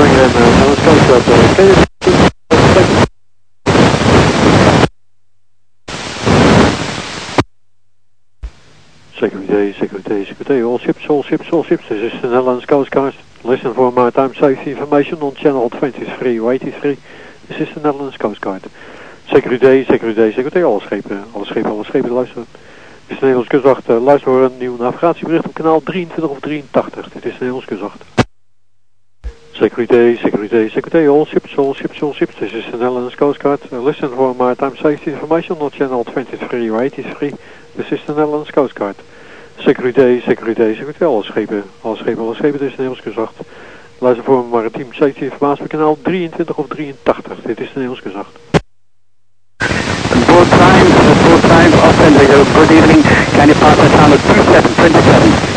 Birmingham, Netherlands Coast Guard. Can you Security, security, security, all ships, all ships, all ships. This is the Netherlands Coast Guard. Listen for maritime safety information on channel 23 or 83. This is the Netherlands Coast Guard. Security, security, security, alle schepen, alle schepen, alle schepen luisteren. Dit is de Nederlandse kustwacht. Uh, luister voor een nieuw navigatiebericht op kanaal 23 of 83. Dit is de Nederlandse kustwacht. Security, security, security, all ships, all ships, all ships. This is the Netherlands Coast Guard. Uh, listen for maritime safety information on channel 23 or 83. This is the Netherlands Coast Guard. Security, security, security, alle schepen, alle schepen, alle schepen. Dit is de Nederlandse kustwacht. Luister voor maritiem safety informatie kanaal 23 of 83. Dit is de Nederlandse kustwacht. Board time, board time, Auckland, good evening. Pass us down at 2727?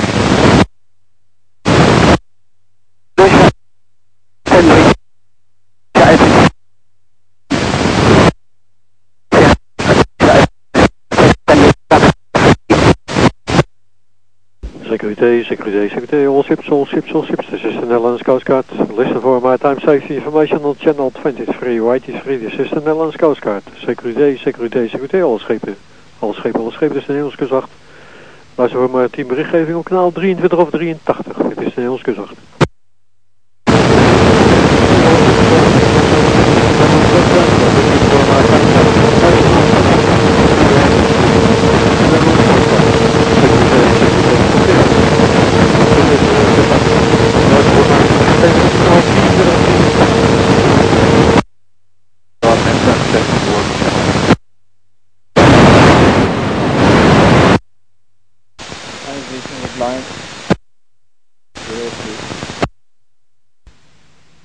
Security, security, security, all ships, all ships, all ships. This is the Netherlands Coast Guard. Listen for maritime safety information on channel 23 or 83. This is the Netherlands Coast Guard. Security, security, security, alle schepen. Alle schepen, alle schepen. Dit is de Nederlandse kustwacht. Luister voor maritiem berichtgeving op kanaal 23 of 83. Dit is de Nederlandse kustwacht.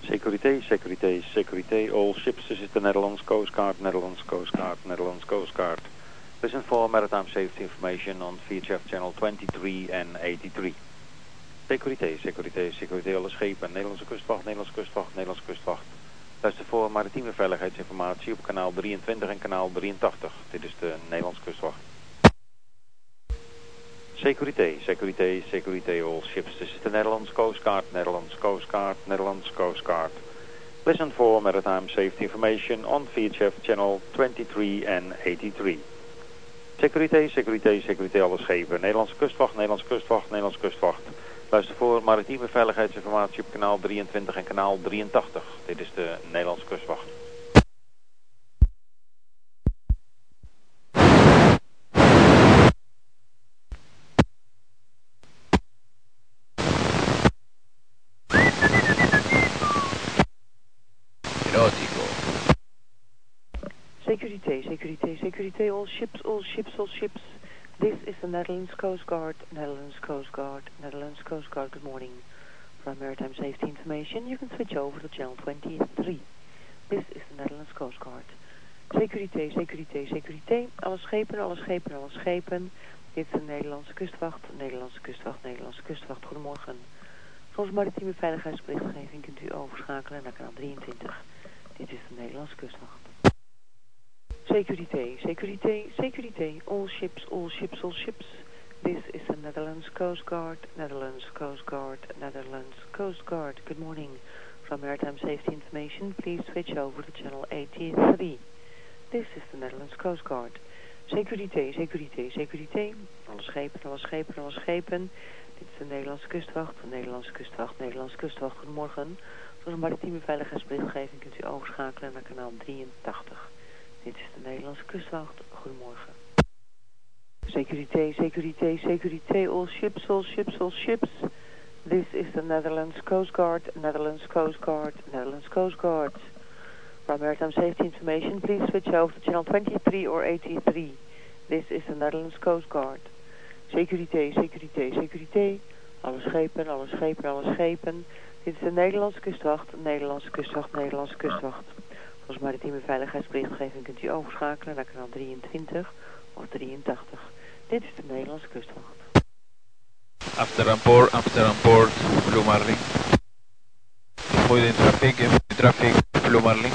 Security, security, security, all ships. This is the Netherlands Coast Guard, Netherlands Coast Guard, Netherlands Coast Guard. Listen for maritime safety information on VHF channel 23 and 83. Security, security, security, alle schepen. Nederlandse kustwacht, Nederlandse kustwacht, Nederlandse kustwacht. Luister voor maritieme veiligheidsinformatie op kanaal 23 en kanaal 83. Dit is de Nederlandse kustwacht. Security, security, security, all ships. This is the Netherlands Coast Guard, Netherlands Coast Guard, Netherlands Coast Guard. Listen for maritime safety information on VHF channel 23 and 83. Security, security, security, alle schepen. Nederlandse kustwacht, Nederlandse kustwacht, Nederlandse kustwacht. Luister voor maritieme veiligheidsinformatie op kanaal 23 en kanaal 83. Dit is de Nederlandse kustwacht. Security, security, security, all ships, all ships, all ships. This is the Netherlands Coast Guard, Netherlands Coast Guard, Netherlands Coast Guard, good morning. For maritime safety information, you can switch over to channel 23. This is the Netherlands Coast Guard. Security, security, security, alle schepen, alle schepen, alle schepen. Dit is de Nederlandse kustwacht, Nederlandse kustwacht, Nederlandse kustwacht, goedemorgen. Volgens maritieme veiligheidsberichtgeving kunt u overschakelen naar kanaal 23. Dit is de Nederlandse kustwacht. Security, security, security, all ships, all ships, all ships. This is the Netherlands Coast Guard, Netherlands Coast Guard, Netherlands Coast Guard. Good morning. From Maritime Safety Information, please switch over to channel 83. This is the Netherlands Coast Guard. Security, security, security. Alle schepen, alle schepen, alle schepen. Dit is de Nederlandse kustwacht, de Nederlandse kustwacht, Nederlandse kustwacht. Goedemorgen. Voor een maritieme veiligheidsberichtgeving kunt u overschakelen naar kanaal 83. Dit is de Nederlandse kustwacht. Goedemorgen. Securité, securité, securité, all ships, all ships, all ships. This is the Netherlands Coast Guard, Netherlands Coast Guard, Netherlands Coast Guard. Maritime safety information, please switch over to channel 23 or 83. This is the Netherlands Coast Guard. Securité, securité, securité. Alle schepen, alle schepen, alle schepen. Dit is de Nederlandse kustwacht, Nederlandse kustwacht, Nederlandse kustwacht. Volgens maritieme veiligheidsberichtgeving kunt u overschakelen naar kanaal 23 of 83. Dit is de Nederlandse kustwacht. After on board, after on board, Blue Marlin. Traffic, traffic, Blue Marlin.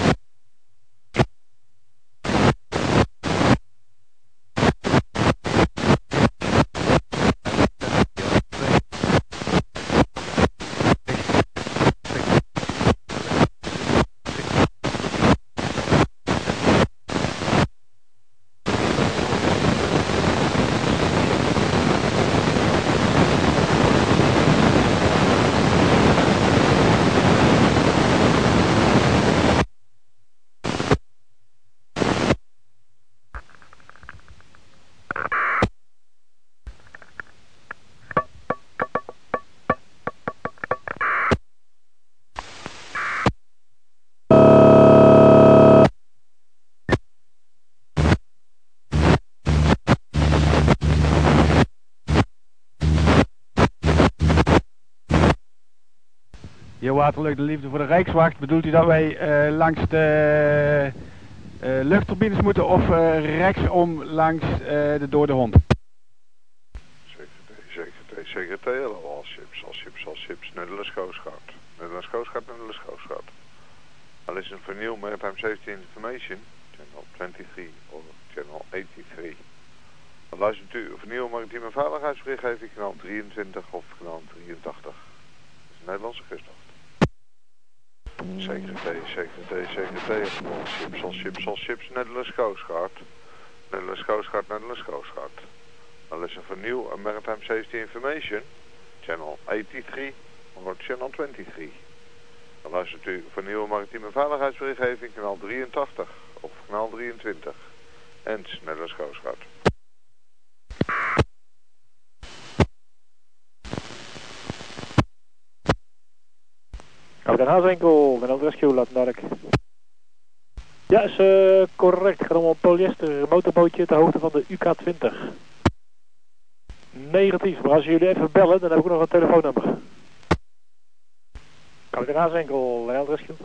Hier Waterleuk de Liefde voor de Rijkswacht. Bedoelt u dat wij eh, langs de uh, luchtturbines moeten of uh, rechtsom langs de Dode Hond? All ships, all ships, all ships, Nederlands Coast Guard. Nederlands Coast Guard, Nederlands Coast Guard. I'll listen for new maritime safety information, channel 23 or channel 83. Dan luistert u voor maritieme veiligheidsberichtgeving kanaal 23 of kanaal 83. Dat is de Nederlandse kustwacht. CGT, CGT, CGT, all ships, all ships, all ships, Nederlands Coast Guard. Nederlands Coast Guard, Nederlands Coast Guard. Now listen for new maritime safety information, channel 83 or channel 23. Dan luistert u voor nieuwe maritieme veiligheidsberichtgeving kanaal 83 of kanaal 23. En Nederlands Coast Guard. Kapitein Hazenkel, Nederland Rescue, laat dadelijk. Ja, is uh, correct. Gaat om een polyester motorbootje ter hoogte van de UK20. Negatief, maar als jullie even bellen, dan heb ik nog een telefoonnummer. Kapitein Hazenkel, Nederland Rescue.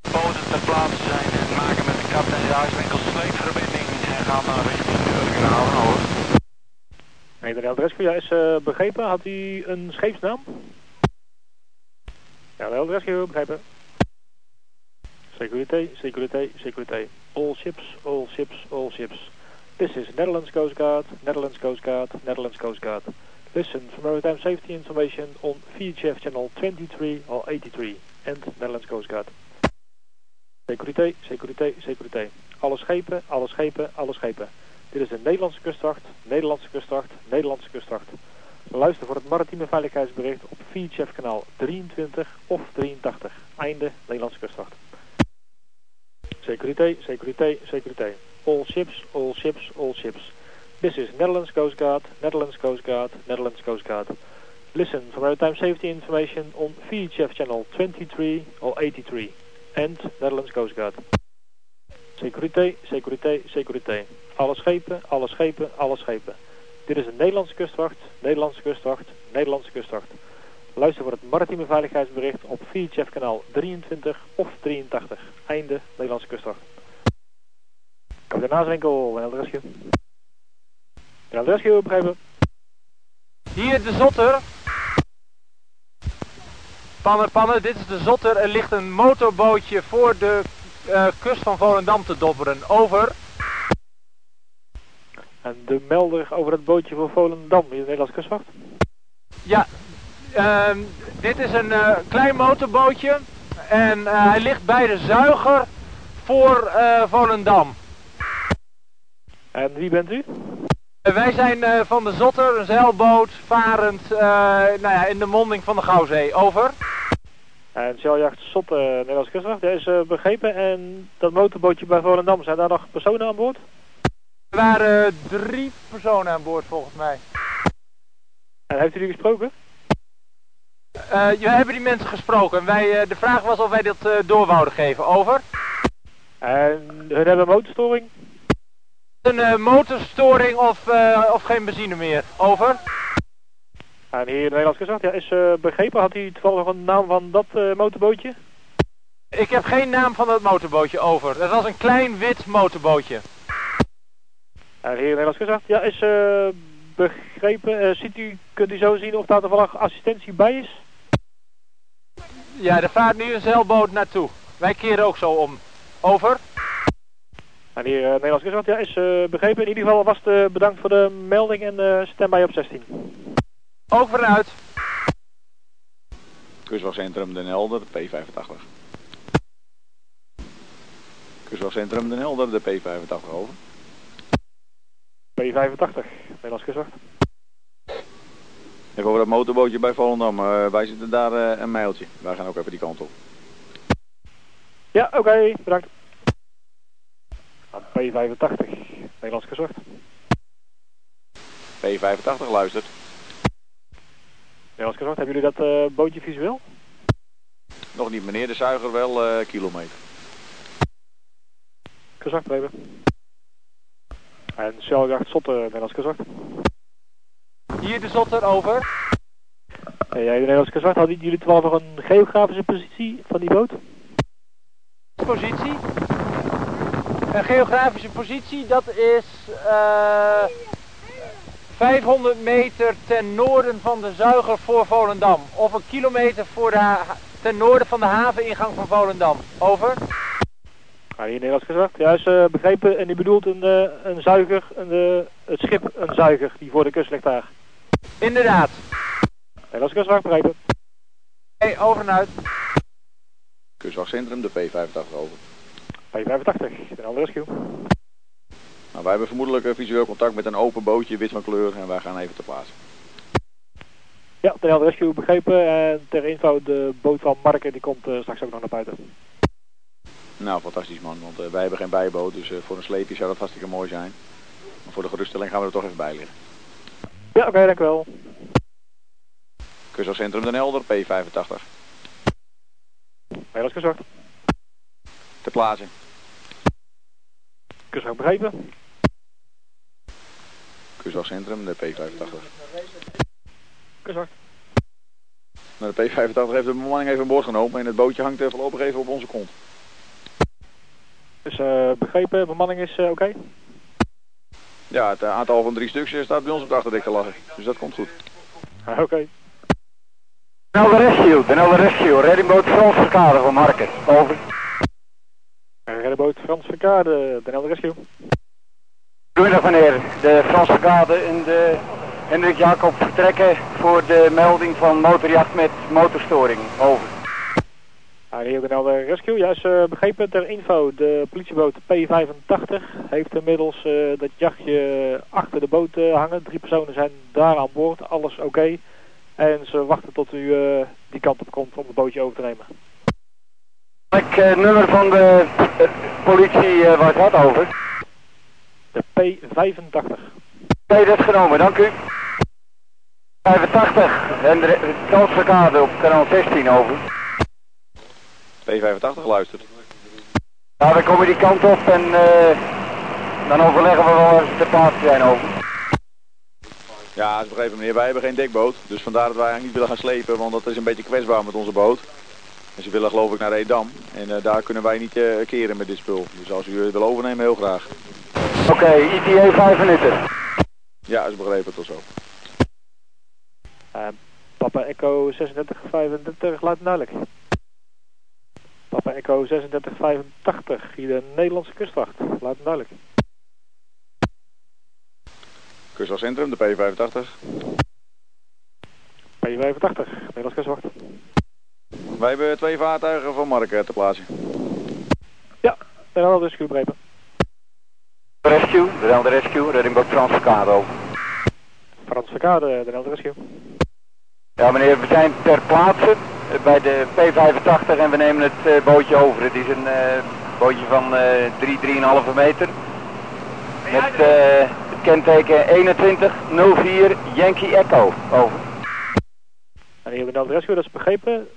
Boten ter plaatse zijn en maken met de kapitein Hazenkel sleepverbinding en gaan naar richting Urgenaal. Over. Nee, Nederland Rescue, ja, is uh, begrepen. Had u een scheepsnaam? Hele rescue, begrijpen. Security, security, security. All ships, all ships, all ships. This is Netherlands Coast Guard, Netherlands Coast Guard, Netherlands Coast Guard. Listen for maritime safety information on VHF channel 23 or 83 and Netherlands Coast Guard. Security, security, security. Alle schepen, alle schepen, alle schepen. Dit is de Nederlandse kustwacht, Nederlandse kustwacht, Nederlandse kustwacht. Luister voor het maritieme veiligheidsbericht op VHF kanaal 23 of 83. Einde Nederlandse kustwacht. Security, security, security. All ships, all ships, all ships. This is Netherlands Coast Guard, Netherlands Coast Guard, Netherlands Coast Guard. Listen for maritime safety information on VHF channel 23 or 83. And Netherlands Coast Guard. Security, security, security. Alle schepen, alle schepen, alle schepen. Dit is de Nederlandse kustwacht, Nederlandse kustwacht, Nederlandse kustwacht. Luister voor het maritieme veiligheidsbericht op VHF kanaal 23 of 83. Einde Nederlandse kustwacht. Kapitein Naaswinkel, NL Rescue. NL Rescue, begrijpen. Hier de Zotter. Pannen, pannen, dit is de Zotter. Er ligt een motorbootje voor de uh, kust van Volendam te dobberen. Over. En de melder over het bootje voor Volendam, in de Nederlandse kustwacht? Ja, uh, dit is een uh, klein motorbootje en uh, hij ligt bij de zuiger voor uh, Volendam. En wie bent u? wij zijn van de Zotter, een zeilboot, varend nou ja, in de monding van de Gouwzee. Over. En zeiljacht Zotter, Nederlandse kustwacht, dat is begrepen. En dat motorbootje bij Volendam, zijn daar nog personen aan boord? Er waren drie personen aan boord volgens mij. En heeft u die gesproken? Uh, we hebben die mensen gesproken. Wij, uh, de vraag was of wij dat uh, door wouden geven. Over. En hun hebben motorstoring? Een motorstoring of, of geen benzine meer. Over. En hier in Nederlands gezegd, ja, is begrepen. Had u toevallig een naam van dat motorbootje? Ik heb geen naam van dat motorbootje. Over. Dat was een klein wit motorbootje. En hier in Nederlands gezegd, ja, is uh, begrepen. Uh, ziet u, kunt u zo zien of daar toevallig assistentie bij is? Ja, er vaart nu een zeilboot naartoe. Wij keren ook zo om. Over. En hier uh, Nederlands gezegd, ja, is begrepen. In ieder geval vast bedankt voor de melding en standby op 16. Ook vanuit. Kustwachtcentrum Den Helder, P85. Kustwachtcentrum Den Helder, de P85 over. P85, Nederlands kustwacht. Even over dat motorbootje bij Volendam. Uh, wij zitten daar uh, een mailtje. Wij gaan ook even die kant op. Ja, oké, okay, bedankt. P85, Nederlands kustwacht. P85 luistert. Nederlands kustwacht, hebben jullie dat uh, bootje visueel? Nog niet meneer, de zuiger wel kilometer. Kustwacht, even. En zeiljacht Zotter, Nederlands kustwacht. Hier de Zotter, over. Hey, jij, Nederlandse Zwart, hadden jullie toevallig nog een geografische positie van die boot? Positie. Een geografische positie, dat is eh 500 meter ten noorden van de zuiger voor Volendam. Of een kilometer voor de ten noorden van de haveningang van Volendam. Over. Ja, hier Nederlands gezegd. Juist eh, begrepen. En die bedoelt een, eh, een zuiger, een, eh, het schip een zuiger die voor de kust ligt daar. Inderdaad. Nederlands gezegd, begrepen. Hey, over en uit. Kustwachtcentrum, de P85 over. P85, de andere rescue. Nou, wij hebben vermoedelijk visueel contact met een open bootje, wit van kleur, en wij gaan even ter plaatse. Ja, de rescue begrepen. En ter info, de boot van Marken die komt straks ook nog naar buiten. Nou, fantastisch man, want eh, wij hebben geen bijboot, dus eh, voor een sleepje zou dat hartstikke mooi zijn. Maar voor de geruststelling gaan we er toch even bij liggen. Ja, oké, dank u wel. Kustwachtcentrum Den Helder, P85. Nederlands gezegd. Ter plaatse. Kustwacht begrepen. Kustwachtcentrum, de P85. Kustwacht. Nou, de P85 heeft de bemanning even aan boord genomen en het bootje hangt eh, voorlopig even op onze kont. Dus eh, begrepen, bemanning is eh, oké. Ja, het eh, aantal van drie stuks staat bij ons op de achterdek te lachen, dus dat komt goed. Ah, oké. Den Helder Rescue, Den Helder Rescue, reddingboot Frans Verkade van Marken. Over. Reddenboot Frans Verkade, de hele rescue. Goedemiddag meneer, de Frans Verkade en de Hendrik Jacob vertrekken voor de melding van motorjacht met motorstoring. Over. Hier de rescue, juist eh, begrepen ter info. De politieboot P85 heeft inmiddels eh, dat jachtje achter de boot eh, hangen. Drie personen zijn daar aan boord, alles oké. En ze wachten tot u eh, die kant op komt om het bootje over te nemen. Uh, nummer van de politie waar het had over. De P85. Nee, dat is genomen, dank u. 85 en de Frans Verkade op kanaal 16 over. P85 luistert. Nou, dan komen die kant op en eh, dan overleggen we wel ze ter plaatse zijn over. Ja, dat is begrepen meneer, wij hebben geen dekboot, dus vandaar dat wij eigenlijk niet willen gaan slepen, want dat is een beetje kwetsbaar met onze boot. En ze willen geloof ik naar Edam en eh, daar kunnen wij niet eh, keren met dit spul. Dus als u het wil overnemen, heel graag. Oké, ETA 5 minuten. Ja, is begrepen, tot zo. Papa Echo 3635, laat het duidelijk. Papa Echo 3685, hier de Nederlandse kustwacht, laat het duidelijk. Kustwachtcentrum, de P85. P85, Nederlandse kustwacht. Wij hebben twee vaartuigen van Mark eh, te plaatsen. Ja, de hele rescue begrepen. Rescue, de Helder Rescue, reddingboot Frans Verkade over. Frans Verkade, de rescue. Ja meneer, we zijn ter plaatse bij de P85 en we nemen het eh, bootje over. Het is een eh, bootje van eh 3, 3,5 meter. Met eh, het kenteken 2104 Yankee Echo. Over. En hier de hele rescue, dat is begrepen.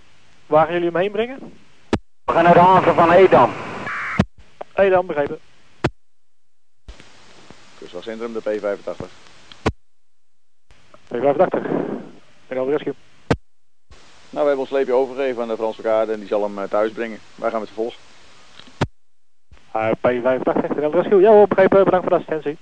Waar gaan jullie hem heen brengen? We gaan naar de haven van Edam. Hey dan, begrepen. Kustwachtcentrum, de P85. P85, de. Nou, we hebben ons sleepje overgegeven aan de Frans Verkade en die zal hem eh, thuis brengen. Wij gaan met z'n volgen. Uh, P85, de rescue. Ja hoor, bedankt voor de assistentie.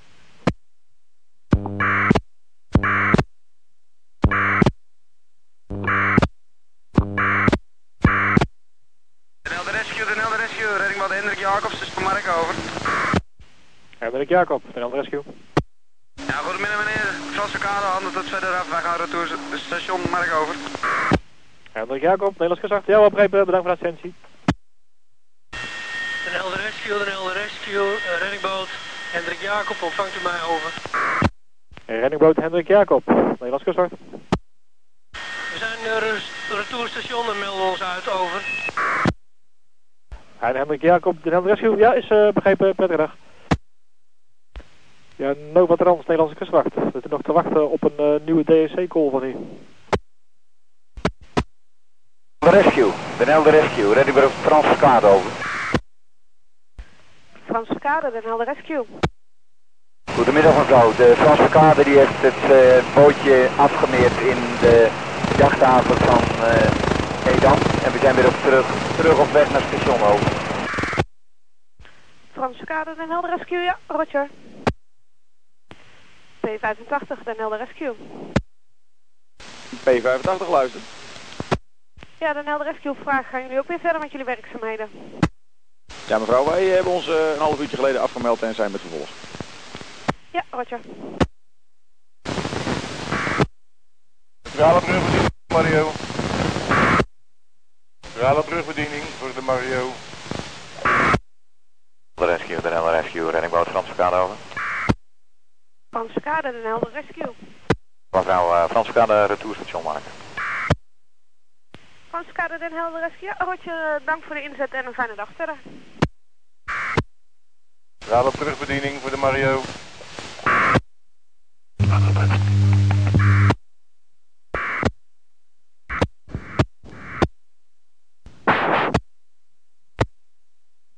Helder Rescue, Helder Rescue, reddingboot Hendrik Jacobs, dus van Mark over. Hendrik Jacob, de rescue. Ja, goedemiddag meneer. Frans Verkade, handen tot verder af. Wij gaan retour station Mark over. Hendrik Jacob, Nederlands gezag. Ja begrepen, bedankt voor de assistentie. Den Helder Rescue, Den Helder Rescue, eh, reddingboot Hendrik Jacob, ontvangt u mij over. Reddingboot Hendrik Jacob, Nederlands gezag. We zijn uh, retourstation en melden ons uit over. En Hendrik Jacob, de hele rescue. Ja, is eh, begrepen, prettige dag. Ja, Nova Trans, Nederlandse kustwacht. We zitten nog te wachten op een eh, nieuwe DSC-call van u. Rescue, de Helder Rescue, reddingboot Frans Verkade over. Frans Verkade, Den Helder Rescue. Goedemiddag mevrouw, de Frans Verkade die heeft het eh, bootje afgemeerd in de jachthaven van uh, Edam. En we zijn weer op terug, terug op weg naar station over. Franse Kade, Den Helder Rescue, ja, Roger. P85, Den Helder Rescue. P85 luister. Ja, Den Helder Rescue vraag, gaan jullie ook weer verder met jullie werkzaamheden? Ja mevrouw, wij hebben ons uh, een half uurtje geleden afgemeld en zijn met vervolg. Ja, Roger. Centrale brugbediening, Mario. Centrale brugbediening voor de Mario. De rescue, de Helder Rescue, reddingboot Franse Kade over. Franse Kade, de Helder Rescue. Mevrouw uh, Franse Kade, retourstation maken. Franse Kade, Den Helder Rescue. Ja, Roger, dank voor de inzet en een fijne dag verder. Raad op terugbediening voor de Mario.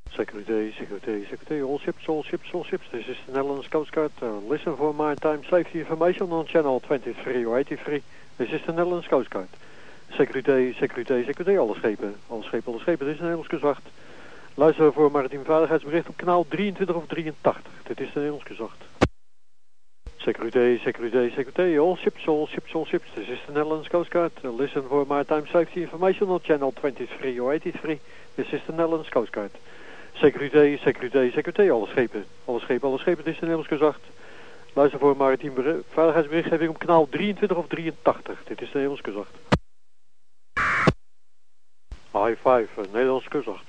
Security, security, security, all ships, all ships, all ships. This is the Netherlands Coast Guard. Uh, listen for maritime safety information on channel 23 or 83. This is the Netherlands Coast Guard. Security, security, security, alle schepen, alle schepen, alle schepen. Dit is de Nederlands kustwacht. Luister voor maritiem veiligheidsbericht op kanaal 23 of 83. Dit is de Nederlands kustwacht. Security, security, security, all ships, all ships, all ships. This is the Netherlands Coast Guard. Listen for maritime safety information on channel 23 or 83. This is the Netherlands Coast Guard. Securité, securité, securité, alle schepen. Alle schepen, alle schepen, dit is de Nederlands kustwacht. Luister voor maritiem veiligheidsberichtgeving op kanaal 23 of 83. Dit is de Nederlands kustwacht. High five, uh, Nederlands kustwacht.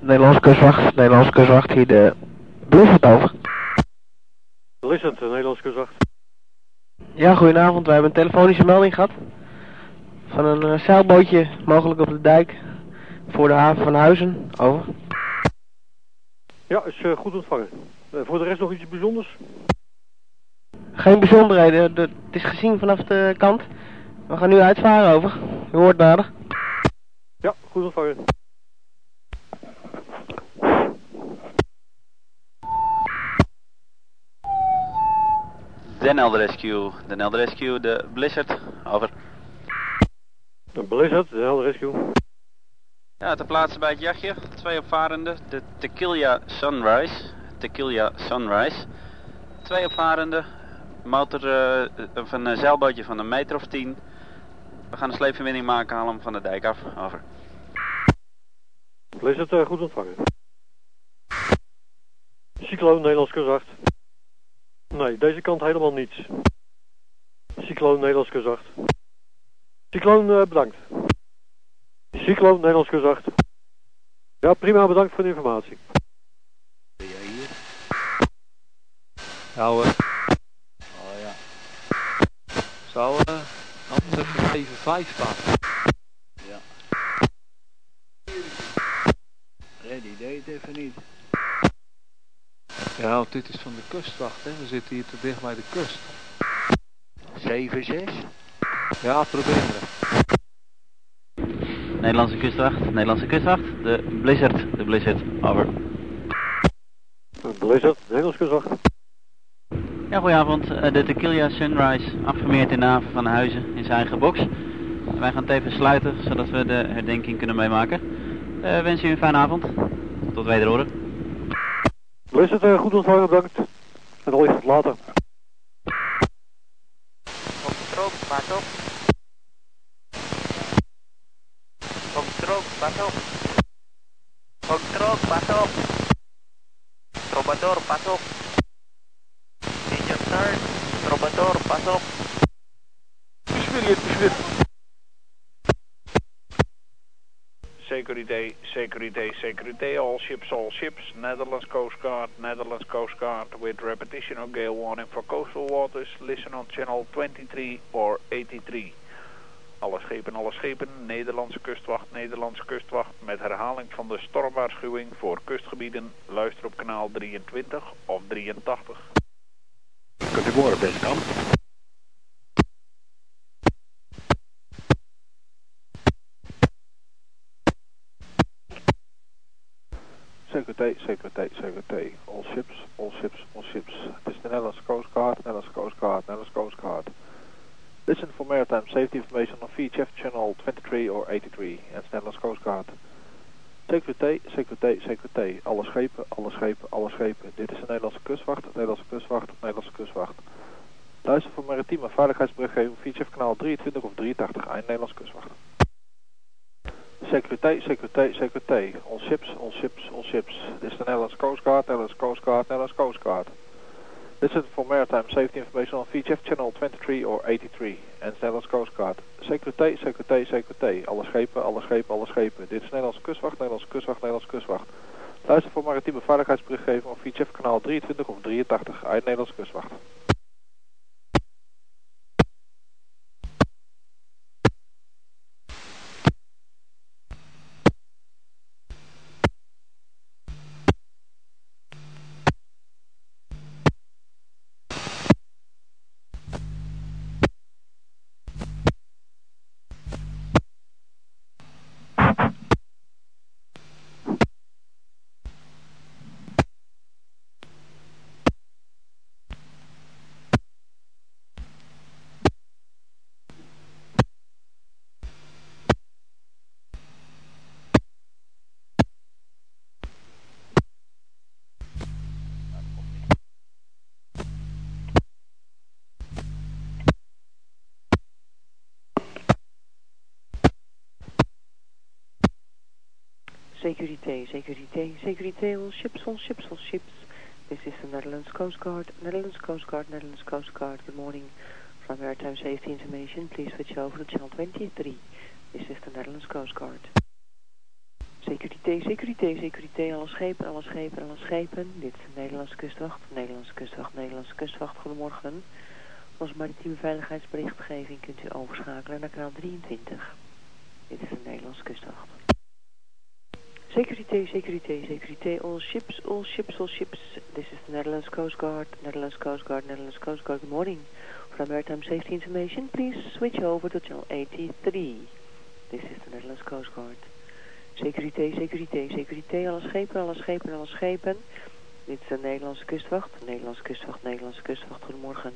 Nederlands kustwacht, Nederlands kustwacht, hier de Blizzard over. Blizzard, Nederlands kustwacht. Ja, goedenavond. Wij hebben een telefonische melding gehad. Van een uh, zeilbootje, mogelijk op de dijk, voor de haven van Huizen. Over. Ja, is uh, goed ontvangen. Uh, voor de rest nog iets bijzonders? Geen bijzonderheden. De, het is gezien vanaf de kant. We gaan nu uitvaren over. U hoort nader. Ja, goed ontvangen. Den Helder Rescue, Den Helder Rescue, de Blizzard, over. De Blizzard, de Helder Rescue. Ja, te plaatsen bij het jachtje. Twee opvarenden, de Tequila Sunrise. Tequila Sunrise. Twee opvarenden, motor uh, van een zeilbootje van een meter of tien. We gaan een sleepverbinding maken, halen hem van de dijk af, over. Blizzard, uh, goed ontvangen. Cycloon, Nederlands kustwacht. Nee, deze kant helemaal niets. Cycloon Nederlands kustwacht. Cycloon, uh, bedankt. Cycloon Nederlands kustwacht. Ja, prima, bedankt voor de informatie. Ben jij hier? Ja hoor. Ja. Zou uh, anders even 5 staan? Ja. Reddy deed het even niet. Ja, want dit is van de kustwacht, hè. We zitten hier te dicht bij de kust. 7-6? Ja, probeer het. Nederlandse kustwacht, Nederlandse kustwacht, de Blizzard, de Blizzard, over. Blizzard, Nederlandse kustwacht. Ja, goedenavond. De Tequila Sunrise, afgemeerd in de haven van Huizen in zijn eigen box. Wij gaan het even sluiten, zodat we de herdenking kunnen meemaken. Uh, wensen u een fijne avond. Tot wederhoren. Blizzard, uh, goed ontvangen, bedankt. En al even later. Op strook, pas op. Op strook, pas op. Op strook, pas op. Trobador, pas op. pas op. Spirit, spirit. Security, security, security, all ships, all ships, Netherlands Coast Guard, Netherlands Coast Guard, with repetition of gale warning for coastal waters, listen on channel 23 or 83. Alle schepen, alle schepen, Nederlandse kustwacht, Nederlandse kustwacht, met herhaling van de stormwaarschuwing voor kustgebieden, luister op kanaal 23 of 83. Kunt u horen, beste kant. Securité, Securité. All ships, all ships, all ships. Het is de Nederlandse Coast Guard, Nederlandse Coast Guard, Nederlandse Coast Guard. Listen for maritime safety information on VHF channel 23 or 83. En Nederlandse Coast Guard. Securité, Securité, Securité. Alle schepen, alle schepen, alle schepen. Dit is de Nederlandse kustwacht, Nederlandse kustwacht, Nederlandse kustwacht. Luister voor maritieme veiligheidsberichtgeving VHF kanaal 23 of 83 aan Nederlandse kustwacht. Securité, securité, securité. All ships, all ships, all ships. Dit is de Nederlandse Coast Guard, Nederlandse Coast Guard, Nederlandse Coast Guard. Listen for maritime safety information on VHF channel 23 or 83. En Nederlandse Coast Guard. Securité, securité, securité. Alle schepen, alle schepen, alle schepen. Dit is Nederlandse kustwacht, Nederlandse kustwacht, Nederlandse kustwacht. Luister voor maritieme veiligheidsberichtgeving op VHF kanaal 23 of 83 uit Nederlandse kustwacht. Securité, Securité, Securité, all ships, all ships, all ships. This is the Netherlands Coast Guard, Netherlands Coast Guard, Netherlands Coast Guard. Good morning. From Maritime Safety Information, please switch over to channel 23. This is the Netherlands Coast Guard. Securité, Securité, Securité, alle schepen, alle schepen, alle schepen. Dit is de Nederlandse kustwacht, Nederlandse kustwacht, Nederlandse kustwacht. Goedemorgen. Als maritieme veiligheidsberichtgeving kunt u overschakelen naar kanaal 23. Dit is de Nederlandse kustwacht. Securité, securité, securité, all ships, all ships, all ships. This is the Netherlands Coast Guard, Netherlands Coast Guard, Netherlands Coast Guard. Good morning. For maritime safety information, please switch over to channel 83. This is the Netherlands Coast Guard. Securité, securité, securité, alle schepen, alle schepen, alle schepen. Dit is de Nederlandse kustwacht, Nederlandse kustwacht, Nederlandse kustwacht. Goedemorgen.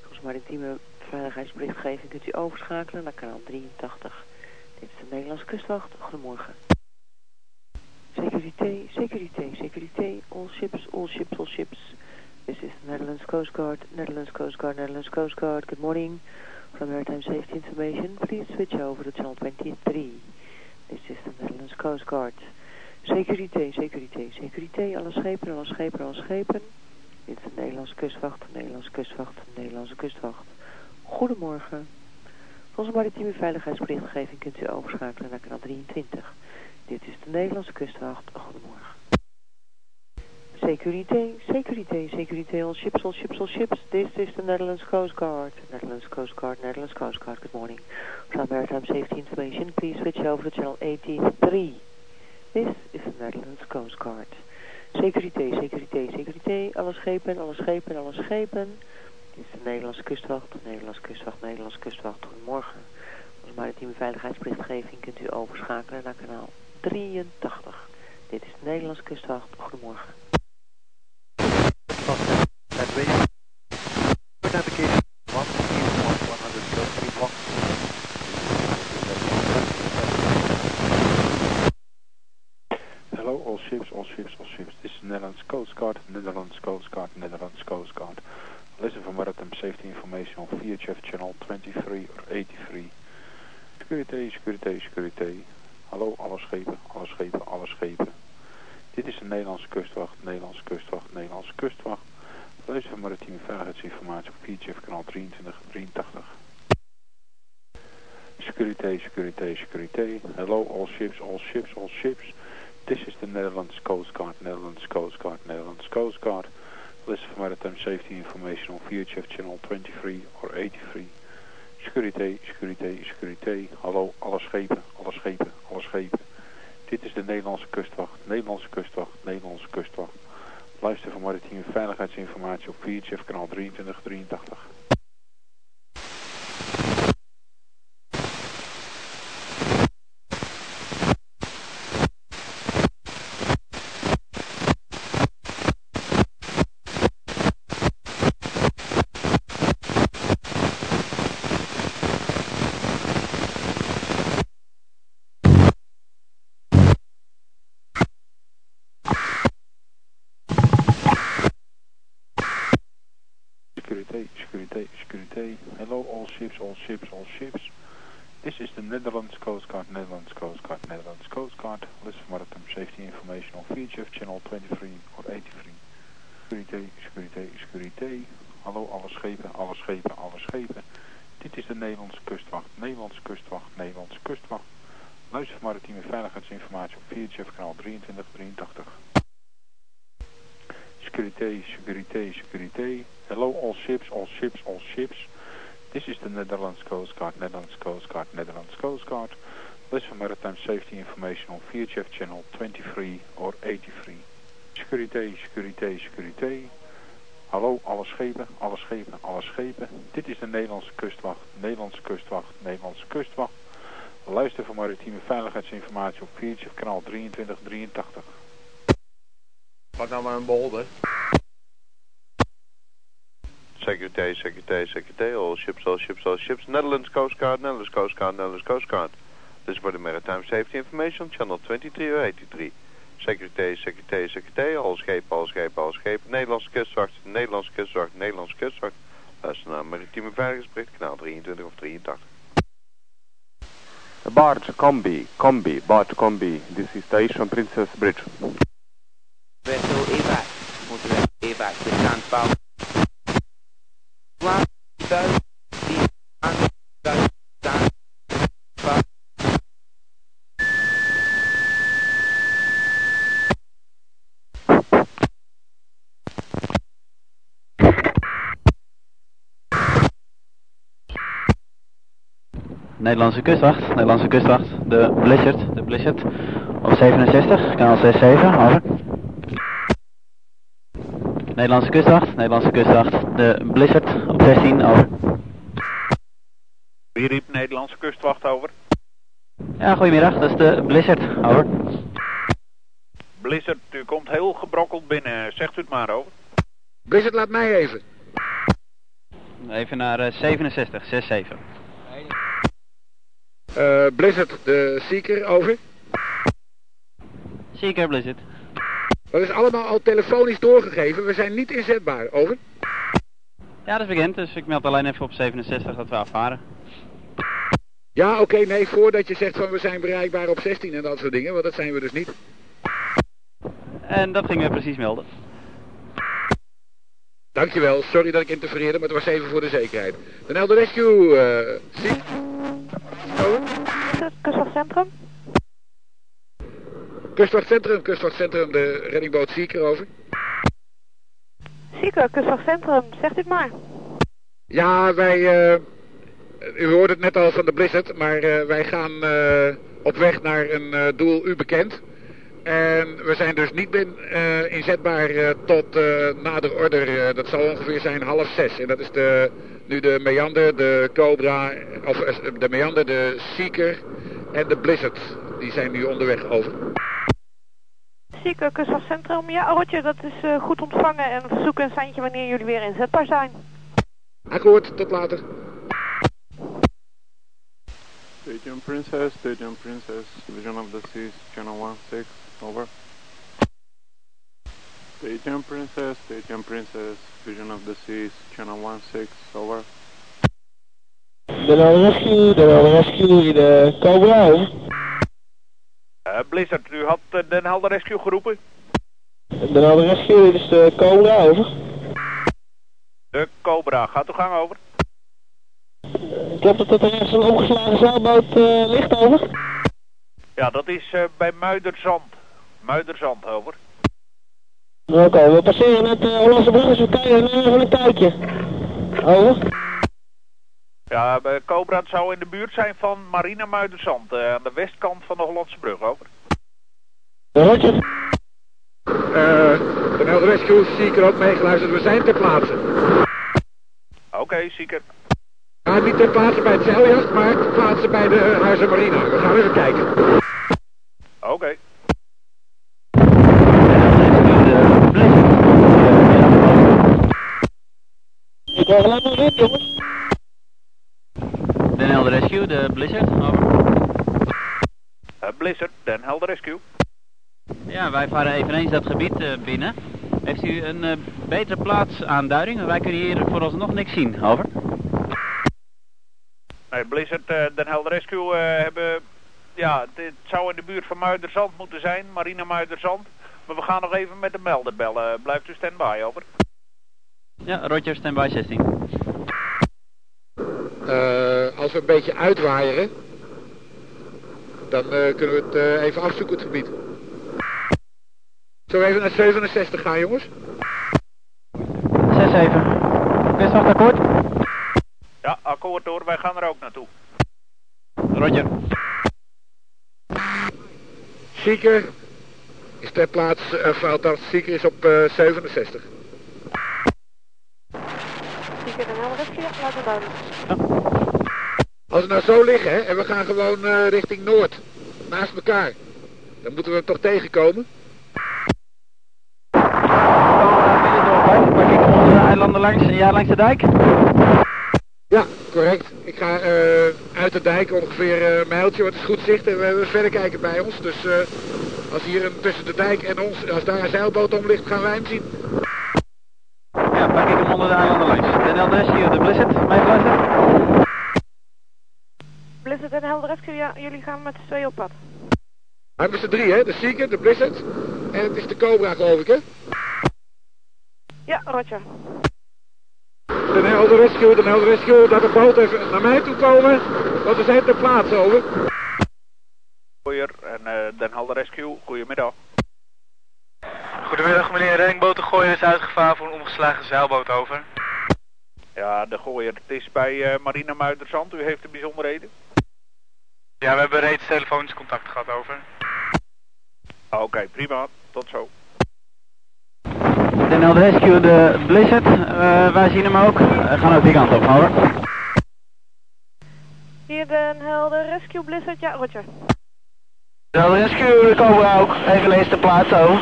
Volgens maritieme veiligheidsberichtgeving kunt u overschakelen naar kanaal 83. Dit is de Nederlandse kustwacht. Goedemorgen. Securité, securité, securité, all ships, all ships, all ships. This is the Netherlands Coast Guard, Netherlands Coast Guard, Netherlands Coast Guard. Good morning. From Maritime Safety Information, please switch over to channel 23. This is the Netherlands Coast Guard. Securité, securité, securité, alle schepen, alle schepen, alle schepen. Dit is de Nederlandse kustwacht, de Nederlandse kustwacht, de Nederlandse kustwacht. Goedemorgen. Volgens maritieme veiligheidsberichtgeving kunt u overschakelen naar kanaal 23. Dit is de Nederlandse kustwacht. Goedemorgen. Securité, securité, securité, all ships, all ships, all ships. This is the Netherlands Coast Guard. Netherlands Coast Guard, Netherlands Coast Guard. Good morning. From Maritime Safety Information, please switch over to channel 83. This is the Netherlands Coast Guard. Securité, securité, securité. Alle schepen, alle schepen, alle schepen. Dit is de Nederlandse kustwacht, de Nederlandse kustwacht, Nederlandse kustwacht. Goedemorgen. Als maritieme veiligheidsberichtgeving kunt u overschakelen naar kanaal 83. Dit is de Nederlandse kustwacht. Goedemorgen. Hello, all ships, all ships, all ships. This is Netherlands Coast Guard, Netherlands Coast Guard, Netherlands Coast Guard. Listen for maritime safety information on VHF channel 23 or 83. Securité, securité, securité. Hallo, alle schepen, alle schepen, alle schepen. Dit is de Nederlandse kustwacht, Nederlandse kustwacht, Nederlandse kustwacht. Luister voor maritieme veiligheidsinformatie op VHF kanaal 23, 83. Securité, securité, securité. Hello, all ships, all ships, all ships. This is the Netherlands Coast Guard, Netherlands Coast Guard, Netherlands Coast Guard. Listen for maritime safety information on VHF channel 23 or 83. Securité, securité, securité. Hallo, alle schepen, alle schepen, alle schepen. Dit is de Nederlandse kustwacht, Nederlandse kustwacht, Nederlandse kustwacht. Luister voor maritieme veiligheidsinformatie op VHF kanaal 2383. Hello, all ships, all ships, all ships. This is the Netherlands Coast Guard, Netherlands Coast Guard, Netherlands Coast Guard. List for maritime safety information on VHF channel 23 or 83. Securité, securité, securité. Hallo alle schepen, alle schepen, alle schepen. Dit is de Nederlandse kustwacht, Nederlandse kustwacht, Nederlandse kustwacht. Luister voor maritieme veiligheidsinformatie op VHF kanaal 2383. Securité, securité, securité. Hello all ships, all ships, all ships. This is the Netherlands Coast Guard, Netherlands Coast Guard, Netherlands Coast Guard. List for maritime safety information on VHF channel 23 or 83. Securité, securité, securité. Hallo alle schepen, alle schepen, alle schepen. Dit is de Nederlandse kustwacht, Nederlandse kustwacht, Nederlandse kustwacht. Luister voor maritieme veiligheidsinformatie op VHF kanaal 2383. Pak nou maar een bolder. Secretary, Secretary, all ships, all ships, all ships. Netherlands Coast Guard, Netherlands Coast Guard, Netherlands Coast Guard. This is for the Maritime Safety Information, channel 23 or 83. Secretary, Secretary, Secretary, all schepen, all schepen, all schepen. Nederlandse kustwacht, Nederlandse kustwacht, Nederlandse kustwacht. Luister naar maritieme veiligheidsbericht, kanaal 23 of 83. Barge Combi, Combi, Barge Combi. This is Station Princess Bridge. Vessel evac. Moeten we evac bestand bouwen. Nederlandse kustwacht, Nederlandse kustwacht, de Blizzard, de Blizzard op 67, kanaal 67, over. Nederlandse kustwacht, Nederlandse kustwacht, de Blizzard op 16, over. Wie riep Nederlandse kustwacht over? Ja, goedemiddag, dat is de Blizzard, over. Blizzard, u komt heel gebrokkeld binnen, zegt u het maar over. Blizzard, laat mij even. Even naar eh, 67, 67. Eh, Blizzard, de Seeker, over. Seeker Blizzard. Dat is allemaal al telefonisch doorgegeven. We zijn niet inzetbaar, over. Ja, dat is bekend, dus ik meld alleen even op 67 dat we afvaren. Ja, oké, nee, voordat je zegt van we zijn bereikbaar op 16 en dat soort dingen, want dat zijn we dus niet. En dat gingen we precies melden. Dankjewel, sorry dat ik interfereerde, maar het was even voor de zekerheid. Den Helder Rescue, eh, Seek. Over. Kustwachtcentrum, kustwachtcentrum, de reddingboot Seeker, over. Zieker, kustwachtcentrum, zegt u het maar. Ja, wij, eh, u hoorde het net al van de Blizzard, maar eh, wij gaan eh, op weg naar een doel u bekend. En we zijn dus niet ben, eh, inzetbaar tot nader order. Dat zal ongeveer zijn half zes. En dat is de, nu de Meander, de Cobra, of de Meander, de Seeker en de Blizzard. Die zijn nu onderweg over. Zieker, kustwachtcentrum. Ja, Roger, dat is eh, goed ontvangen. En we verzoeken een seintje wanneer jullie weer inzetbaar zijn. Akkoord, tot later. Stadium Princess, Stadium Princess, Vision of the Seas, Channel 16, over. Stadium Princess, Stadium Princess, Vision of the Seas, Channel 16, over. De Rescue, de Rescue, de Cobra, over. Eh, Blizzard, u had eh, Den Helder Rescue geroepen? De Helder Rescue, dit is de Cobra, over. De Cobra, gaat uw gang over. Klopt het dat er ergens een omgeslagen zeilboot eh, ligt, over? Ja, dat is eh, bij Muiderzand. Muiderzand, over. Oké, we passeren net de Hollandse brug, dus we kijken even een kijkje. Over. Ja, Cobra zou in de buurt zijn van Marina Muiderzand, eh, aan de westkant van de Hollandse brug, over. Roger. Eh, de Rescue, Seeker ook meegeluisterd. We zijn ter plaatse. Oké, zeker. Ja, niet ter plaatse bij het zeiljacht, maar ter plaatse bij de uh, Huizen Marina. We gaan even kijken. Oké. Ik hoor alleen maar wit, jongens. Den Helder Rescue, de Blizzard, over. Eh, Blizzard, Den Helder Rescue. Ja, wij varen eveneens dat gebied eh, binnen. Heeft u een eh, betere plaatsaanduiding? Wij kunnen hier vooralsnog niks zien, over. Nee, Blizzard, Den Helder Rescue hebben... Ja, dit zou in de buurt van Muiderzand moeten zijn, Marina Muiderzand. Maar we gaan nog even met de melder bellen. Blijft u stand-by, over. Ja, Roger, standby 16. Eh, als we een beetje uitwaaieren, dan eh, kunnen we het eh, even afzoeken, het gebied. Zullen we even naar 67 gaan, jongens? 6-7. Westwacht akkoord. Ja, akkoord hoor, wij gaan er ook naartoe. Roger. Zieker is ter plaatse, uh, of althans, Zieker is op eh, 67. Zieker Den Helder Rescue, ja, laat het duidelijk. Als we nou zo liggen, hè, en we gaan gewoon eh, richting Noord, naast elkaar, dan moeten we hem toch tegenkomen. Eilanden langs en jij langs de dijk? Ja, correct. Ik ga eh, uit de dijk ongeveer eh, een mijltje, want het is goed zicht en we hebben verder kijken bij ons. Dus als hier een, tussen de dijk en ons, als daar een zeilboot om ligt, gaan wij hem zien. Ja, pak ik hem onder de eilanden langs. Den Helder Rescue, de Blizzard, meegeluisterd? Blizzard Den Helder Rescue, ja, jullie gaan met z'n tweeën op pad. Hij is er drie, hè? De Seeker, de Blizzard en het is de Cobra, geloof ik, hè? Ja, Roger. De Helder Rescue, de Helder Rescue, dat de boot even naar mij toe komen, want we zijn ter plaatse, over. Goeier en eh, Den Helder Rescue, goedemiddag. Goedemiddag meneer, reddingboot de Gooier is uitgevaren voor een omgeslagen zeilboot over. Ja, de Gooier, het is bij eh, Marina Muiderzand. U heeft de bijzonderheden? Ja, we hebben reeds telefonisch contact gehad over. Ah, Oké, prima. Tot zo. Den Helder Rescue, de Blizzard, eh, wij zien hem ook. We gaan ook die kant op, over. Hier Den Helder Rescue Blizzard, ja, Roger. Den Helder Rescue, de Cobra ook. Even lees de plaats zo.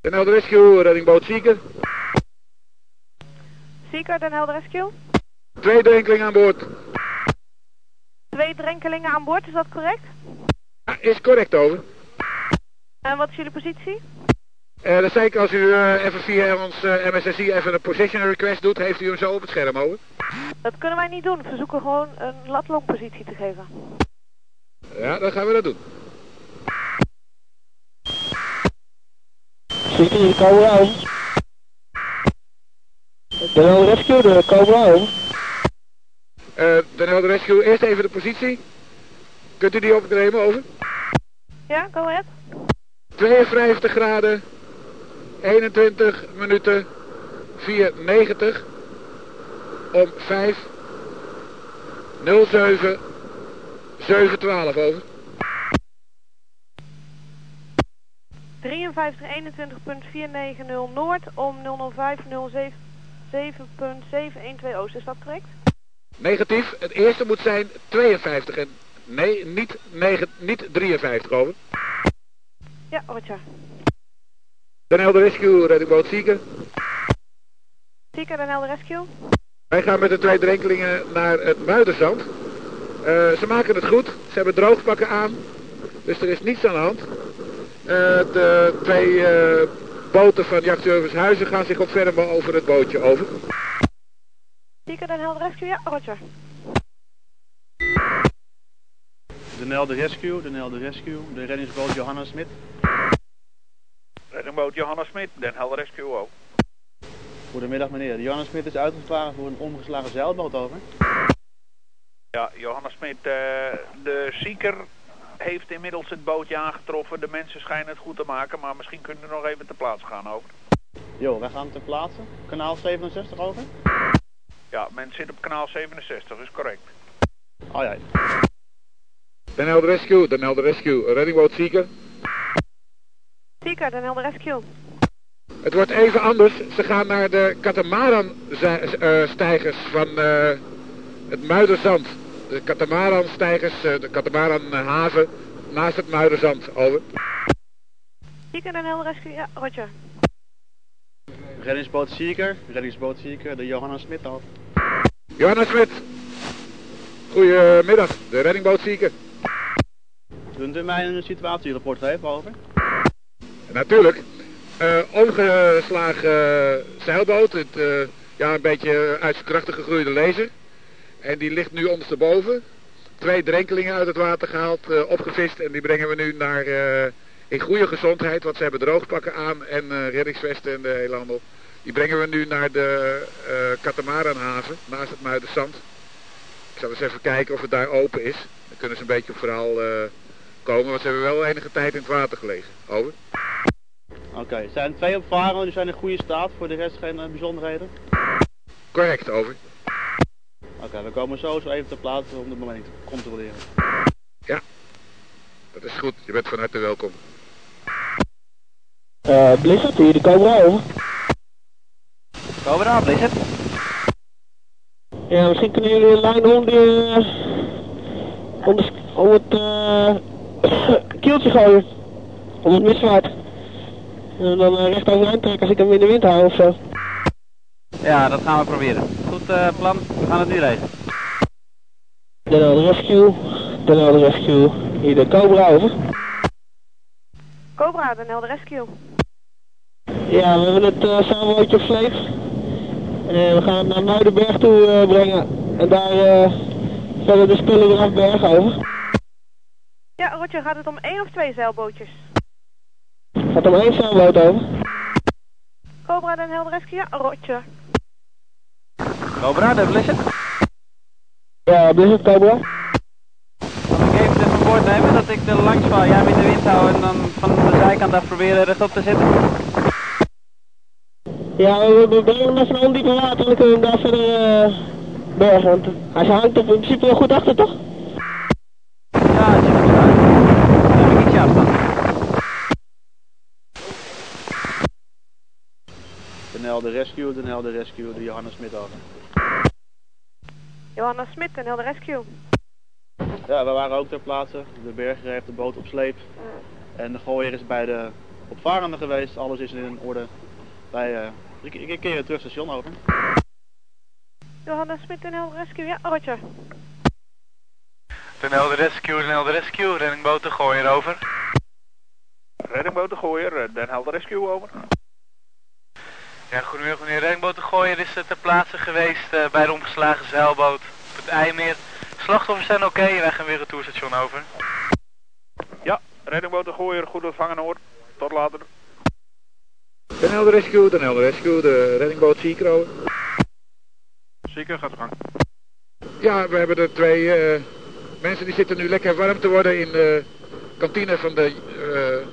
De Helder Rescue, reddingboot Seeker. Zieker Den Helder Rescue. Twee drenkelingen aan boord. Twee drenkelingen aan boord, is dat correct? Ja, is correct, over. En wat is jullie positie? Eh dat zei ik, als u eh, even via ons eh, MSSI even een position request doet, heeft u hem zo op het scherm, over. Dat kunnen wij niet doen. We zoeken gewoon een latlongpositie te geven. Ja, dan gaan we dat doen. De Cobra Helder Rescue, de Cobra. Eh de Helder Rescue, eerst even de positie. Kunt u die opnemen, over? Ja, go ahead. 52 graden, 21 minuten, 490, om 5, 07, 712 over. 53 21.490 Noord om 005 07.712 Oost, is dat correct? Negatief, het eerste moet zijn 52 en nee, niet, 9, niet 53 over. Ja, Roger. Den Helder Rescue, reddingboot Zieker. Zieker Den Helder Rescue. Wij gaan met de twee drenkelingen naar het Muiderzand. Eh, ze maken het goed, ze hebben droogpakken aan, dus er is niets aan de hand. Eh, de twee eh, boten van Jachtservice Huizen gaan zich ontfermen over het bootje over. Zieker Den Helder Rescue, ja, Roger. De Nelde Rescue, de Nelde Rescue, de reddingsboot Johanna Smit. Reddingboot Johanna Smit, Den Helder Rescue ook. Goedemiddag meneer, de Johanna Smit is uitgevaren voor een omgeslagen zeilboot over. Ja, Johanna Smit, eh, de zieker heeft inmiddels het bootje aangetroffen. De mensen schijnen het goed te maken, maar misschien kunnen we nog even ter plaatse gaan over. Jo, wij gaan ter plaatse. Kanaal 67 over. Ja, men zit op kanaal 67, is correct. Oh ja. Den Helder Rescue, Den Helder Rescue, reddingboot Zieker. Zieker Den Helder Rescue. Het wordt even anders. Ze gaan naar de katamaran-stijgers van eh, het Muiderzand. De katamaran-stijgers, eh, de katamaran-haven naast het Muiderzand. Over. Zieker Den Helder Rescue, ja, Roger. Reddingsboot Zieker, reddingsboot Zieker, de Johanna Smit over. Johanna Smit. Goedemiddag, de reddingboot Zieker. Kunt u mij een situatierapport geven over? Natuurlijk. Eh omgeslagen eh, zeilboot. Het, eh, ja, een beetje uit zijn krachten gegroeide laser. En die ligt nu ondersteboven. Twee drenkelingen uit het water gehaald, eh, opgevist. En die brengen we nu naar, in goede gezondheid. Want ze hebben droogpakken aan en reddingsvesten en de hele handel. Die brengen we nu naar de uh, Katamaranhaven, naast het Muiderzand. Ik zal eens even kijken of het daar open is. Dan kunnen ze een beetje op verhaal eh, komen, want ze hebben wel enige tijd in het water gelegen. Over. Oké, er zijn twee opvarenden, die zijn in goede staat. Voor de rest geen eh, bijzonderheden. Correct, over. Oké, we komen zo, zo even ter plaatse om de bemanning te controleren. Ja, dat is goed. Je bent van harte welkom. Eh, Blizzard, hier, die komen we over. Cobra, Blizzard. Ja, misschien kunnen jullie een lijn om, die, eh, om, de, om het eh kieltje gooien. Om het miswaard. En dan uh, recht overeind trekken als ik hem in de wind hou of zo. Ja, dat gaan we proberen. Goed eh, plan, we gaan het nu regelen. Den Helder Rescue, Den Helder Rescue, hier de Cobra over. Cobra, de Helder Rescue. Ja, we hebben het uh, zeilbootje op sleep. En we gaan naar Muidenberg toe eh, brengen. En daar eh, verder de spullen weer afbergen over. Ja, Roger, gaat het om één of twee zeilbootjes? Gaat om één zeilboot over. Cobra, de Helder Rescue, ja, Roger. Cobra, de Blizzard. Ja, Blizzard Cobra. Ik even van boord nemen dat ik er langs val, jij in de wind hou en dan van de zijkant af proberen rechtop te zitten? Ja, we, hem even naar ondiepe water en dan kunnen we hem daar verder eh, bergen. Want hij hangt er in principe wel goed achter, toch? Ja, het ziet er goed. Dan heb ik ietsje afstand. Den Helder Rescue, Den Helder Rescue, de Johannes Smit over. Johanna Smit, de Helder Rescue. Ja, we waren ook ter plaatse. De berger heeft de boot op sleep. En de gooier is bij de opvarende geweest. Alles is in orde. Wij uh, ik, ik keer terug station over. Johanna Smit, de Helder Rescue, ja, Roger. Den Helder Rescue, Den Helder Rescue, reddingboot de gooier over. Reddingboot de gooier, eh, Den Helder Rescue over. Ja, goedemiddag meneer reddingboot de gooier is eh, ter plaatse geweest uh, bij de omgeslagen zeilboot op het IJmeer. Slachtoffers zijn oké, okay, wij gaan weer het toerstation over. Ja, reddingboot de gooier, goed ontvangen hoor. Tot later. Den Helder Rescue, Den Helder Rescue, de reddingboot Seeker over. Seeker, gaat de gang. Ja, we hebben er twee uh, mensen die zitten nu lekker warm te worden in de kantine van de uh,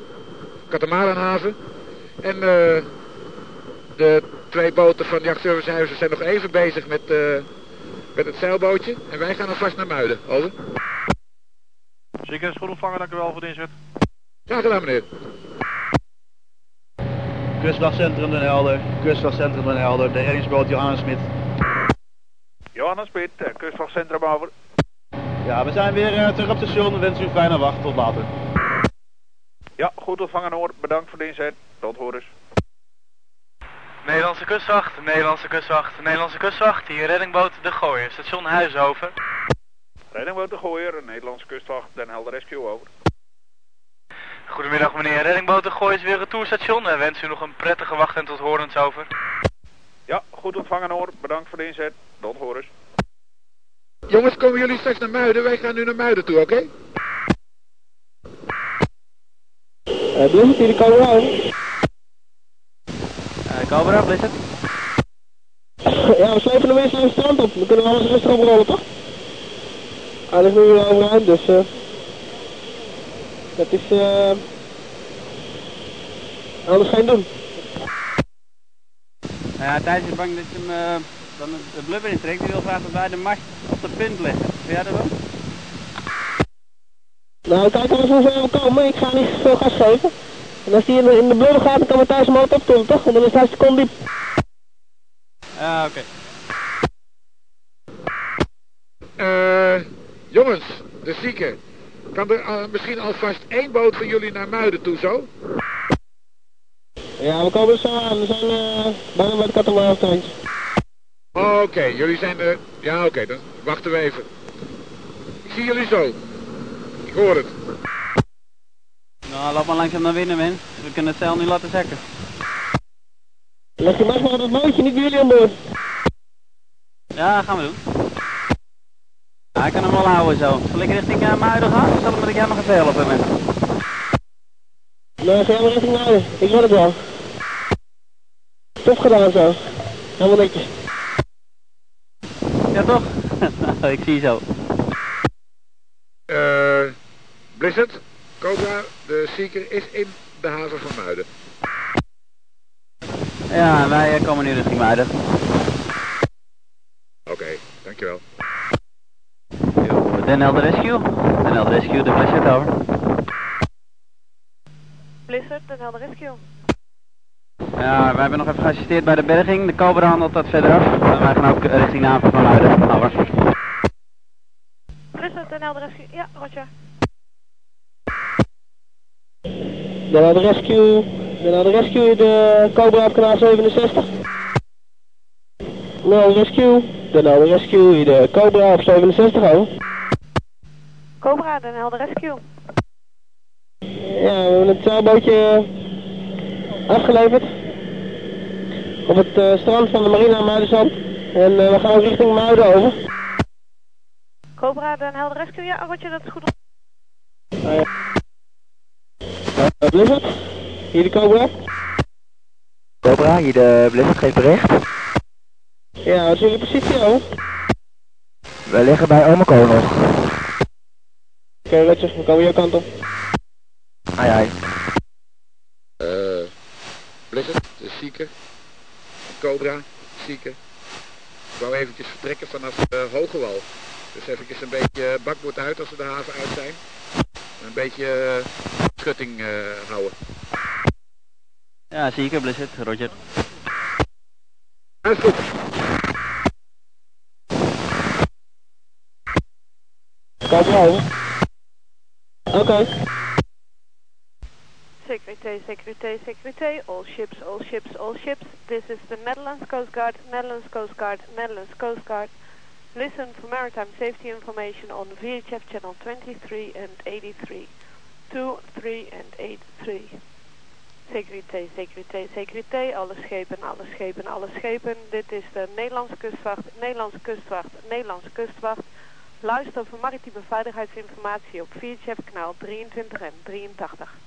Katamaranhaven. En uh, de twee boten van jachtservicehuizen zijn nog even bezig met, met het zeilbootje. En wij gaan alvast naar Muiden. Over. Zeker, is goed ontvangen, dank u wel voor de inzet. Graag gedaan meneer. Kustwachtcentrum Den Helder, Kustwachtcentrum Den Helder, de reddingsboot Johannes Smit. Johannes Smit, Kustwachtcentrum over. Ja, we zijn weer uh, terug op het station. We wensen u een fijne wacht. Tot later. Ja, goed ontvangen hoor. Bedankt voor de inzet. Tot horens. Nederlandse kustwacht, Nederlandse kustwacht, Nederlandse kustwacht. Hier reddingboot De Gooier, station Huizen Reddingboot De Gooier, Nederlandse kustwacht, Den Helder Rescue over. Goedemiddag meneer Reddingboot De Gooier is weer retourstation. En wens u nog een prettige wacht en tot horens over. Ja, goed ontvangen hoor. Bedankt voor de inzet. Tot horens. Jongens, komen jullie straks naar Muiden? Wij gaan nu naar Muiden toe, oké? Okay? Uh, Blizzard, hier komen we over. Uh, Cobra, Blizzard. ja, we slepen hem eerst naar het strand op. Dan kunnen we alles rustig oprollen, toch? Hij is nu weer overeind, dus... Uh, dat is... Uh, anders geen doen. Ja, Thijs is bang dat je hem... Uh, dan de blubber intrekt. Die wil graag dat wij de mast op de punt leggen. Vind jij dat wel? Nou, kijk als we zo komen. Ik ga niet veel gas geven. En als die in de, in de blubber gaat, dan kan Matthijs hem altijd optillen, toch? En dan is hij seconde diep. Ja, oké. Okay. Uh, jongens, de zieke. Kan er uh, misschien alvast één boot van jullie naar Muiden toe, zo? Ja, we komen zo aan. We zijn uh, bijna bij de katamaran Oké, okay, jullie zijn er... Ja, oké, okay, dan wachten we even. Ik zie jullie zo. Ik hoor het. Nou, loop maar langzaam naar binnen, mens. We kunnen het zeil nu laten zakken. Leg je maar op het bootje, niet bij jullie aan boord. Ja, gaan we doen. Hij kan hem wel houden zo. Zal ik richting uh, Muiden gaan? Of zal ik met jij nog even helpen met? Nee, ga maar richting Muiden. Ik red het wel. Top gedaan zo. Helemaal netjes. Ja toch? ik zie zo. Eh, Blizzard, Cobra, de Seeker is in de haven van Muiden. Ja, wij eh, komen nu richting Muiden. Oké, dankjewel. Den Helder Rescue. Den Helder Rescue, de Blizzard over. Blizzard, Den Helder Rescue. Ja, wij hebben nog even geassisteerd bij de berging. De Cobra handelt dat verderaf. En wij gaan ook richting de haven van Muiden. Over. Blizzard, Den Helder Rescue. Ja, Roger. Dan naar de rescue. Dan naar de rescue, de Cobra op kanaal 67. Nou, rescue. Dan naar de rescue, de Cobra op 67 over. Cobra, Den Helder Rescue. Ja, we hebben het zeilbootje afgeleverd. Op het uh, strand van de Marina Muidenzand. En uh, we gaan ook richting Muiden over. Cobra, Den Helder Rescue. Ja, Roger, dat is goed. Uh, uh, Blizzard, hier de Cobra. Cobra, hier de Blizzard, geef bericht. Ja, wat is jullie positie over? We liggen bij Omeco nog. Oké, okay, we komen jouw kant op. Ai ai. Uh, Blizzard, de Seeker. Cobra, Seeker. Ik wou eventjes vertrekken vanaf uh, Hogewal. Dus eventjes een beetje bakboord uit als we de haven uit zijn. Een beetje uh, schutting uh, houden. Ja, zeker, Blizzard, Roger. Dat is goed. Cobra, over. Oké. Okay. Security, security, all ships, all ships, all ships. This is the Netherlands Coast Guard, Netherlands Coast Guard, Netherlands Coast Guard. Listen for maritime safety information on VHF channel 23 and 83. 2, 3 and 83. Security, security, security. Alle schepen, alle schepen, alle schepen. Dit is de Nederlandse kustwacht, Nederlandse kustwacht, Nederlandse kustwacht. Luister voor maritieme veiligheidsinformatie op VHF kanaal 23 en 83.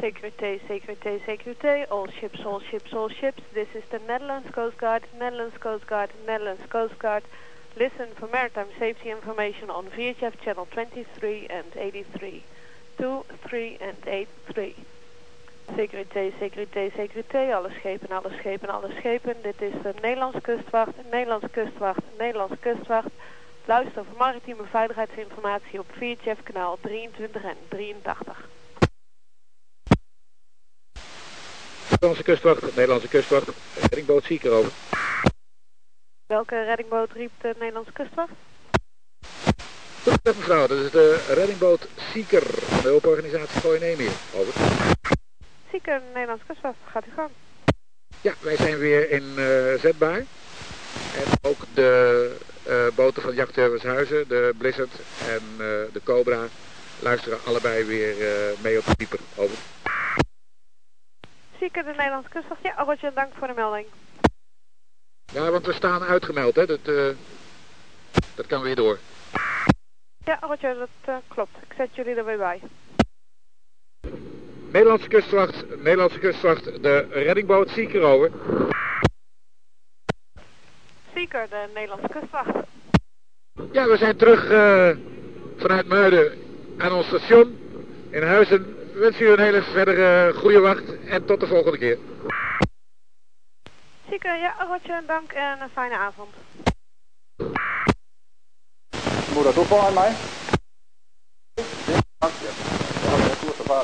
Security, security, security, all ships, all ships, all ships. This is the Netherlands Coast Guard, Netherlands Coast Guard, Netherlands Coast Guard. Listen for maritime safety information on VHF channel 23 and 83. 2, 3 and 83. Security, security, security, alle schepen, alle schepen, alle schepen. Dit is de Nederlandse kustwacht, Nederlandse kustwacht, Nederlandse kustwacht. Luister voor maritieme veiligheidsinformatie op VHF kanaal 23 en 83. Nederlandse kustwacht, Nederlandse kustwacht, reddingboot Zieker over. Welke reddingboot riep de Nederlandse kustwacht? Goed, mevrouw, dat is de reddingboot Zieker van de hulporganisatie Gooi. Over. Zieker, Nederlandse kustwacht, gaat u gang. Ja, wij zijn weer in uh, zetbaar. En ook de uh, boten van Jachtservice Huizen, de Blizzard en uh, de Cobra, luisteren allebei weer mee op de dieper. Over. Zieker, de Nederlandse kustwacht. Ja, Roger, dank voor de melding. Ja, want we staan uitgemeld, hè. Dat, uh, dat kan weer door. Ja, Roger, dat uh, klopt. Ik zet jullie er weer bij. Nederlandse kustwacht, Nederlandse kustwacht, de reddingboot Zieker over. Zieker, de Nederlandse kustwacht. Ja, we zijn terug uh, vanuit Muiden aan ons station in Huizen we wensen u een hele verdere goede wacht en tot de volgende keer. Zeker, ja, Roger, dank en een fijne avond. Moet dat ook wel aan mij? Ja, dank je. Ja,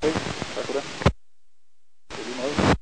Sakura. Seguimos.